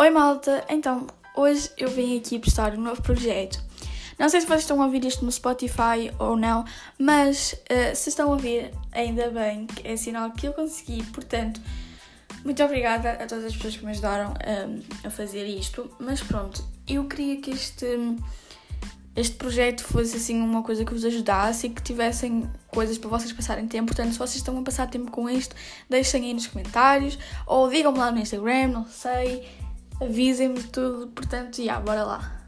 Oi malta, então hoje eu vim aqui postar um novo projeto. Não sei se vocês estão a ouvir isto no Spotify ou não, mas uh, se estão a ouvir, ainda bem, que é sinal que eu consegui. Portanto, muito obrigada a todas as pessoas que me ajudaram um, a fazer isto. Mas pronto, eu queria que este, este projeto fosse assim uma coisa que vos ajudasse e que tivessem coisas para vocês passarem tempo. Portanto, se vocês estão a passar tempo com isto, deixem aí nos comentários ou digam-me lá no Instagram, não sei avisem-me tudo, portanto, já, bora lá.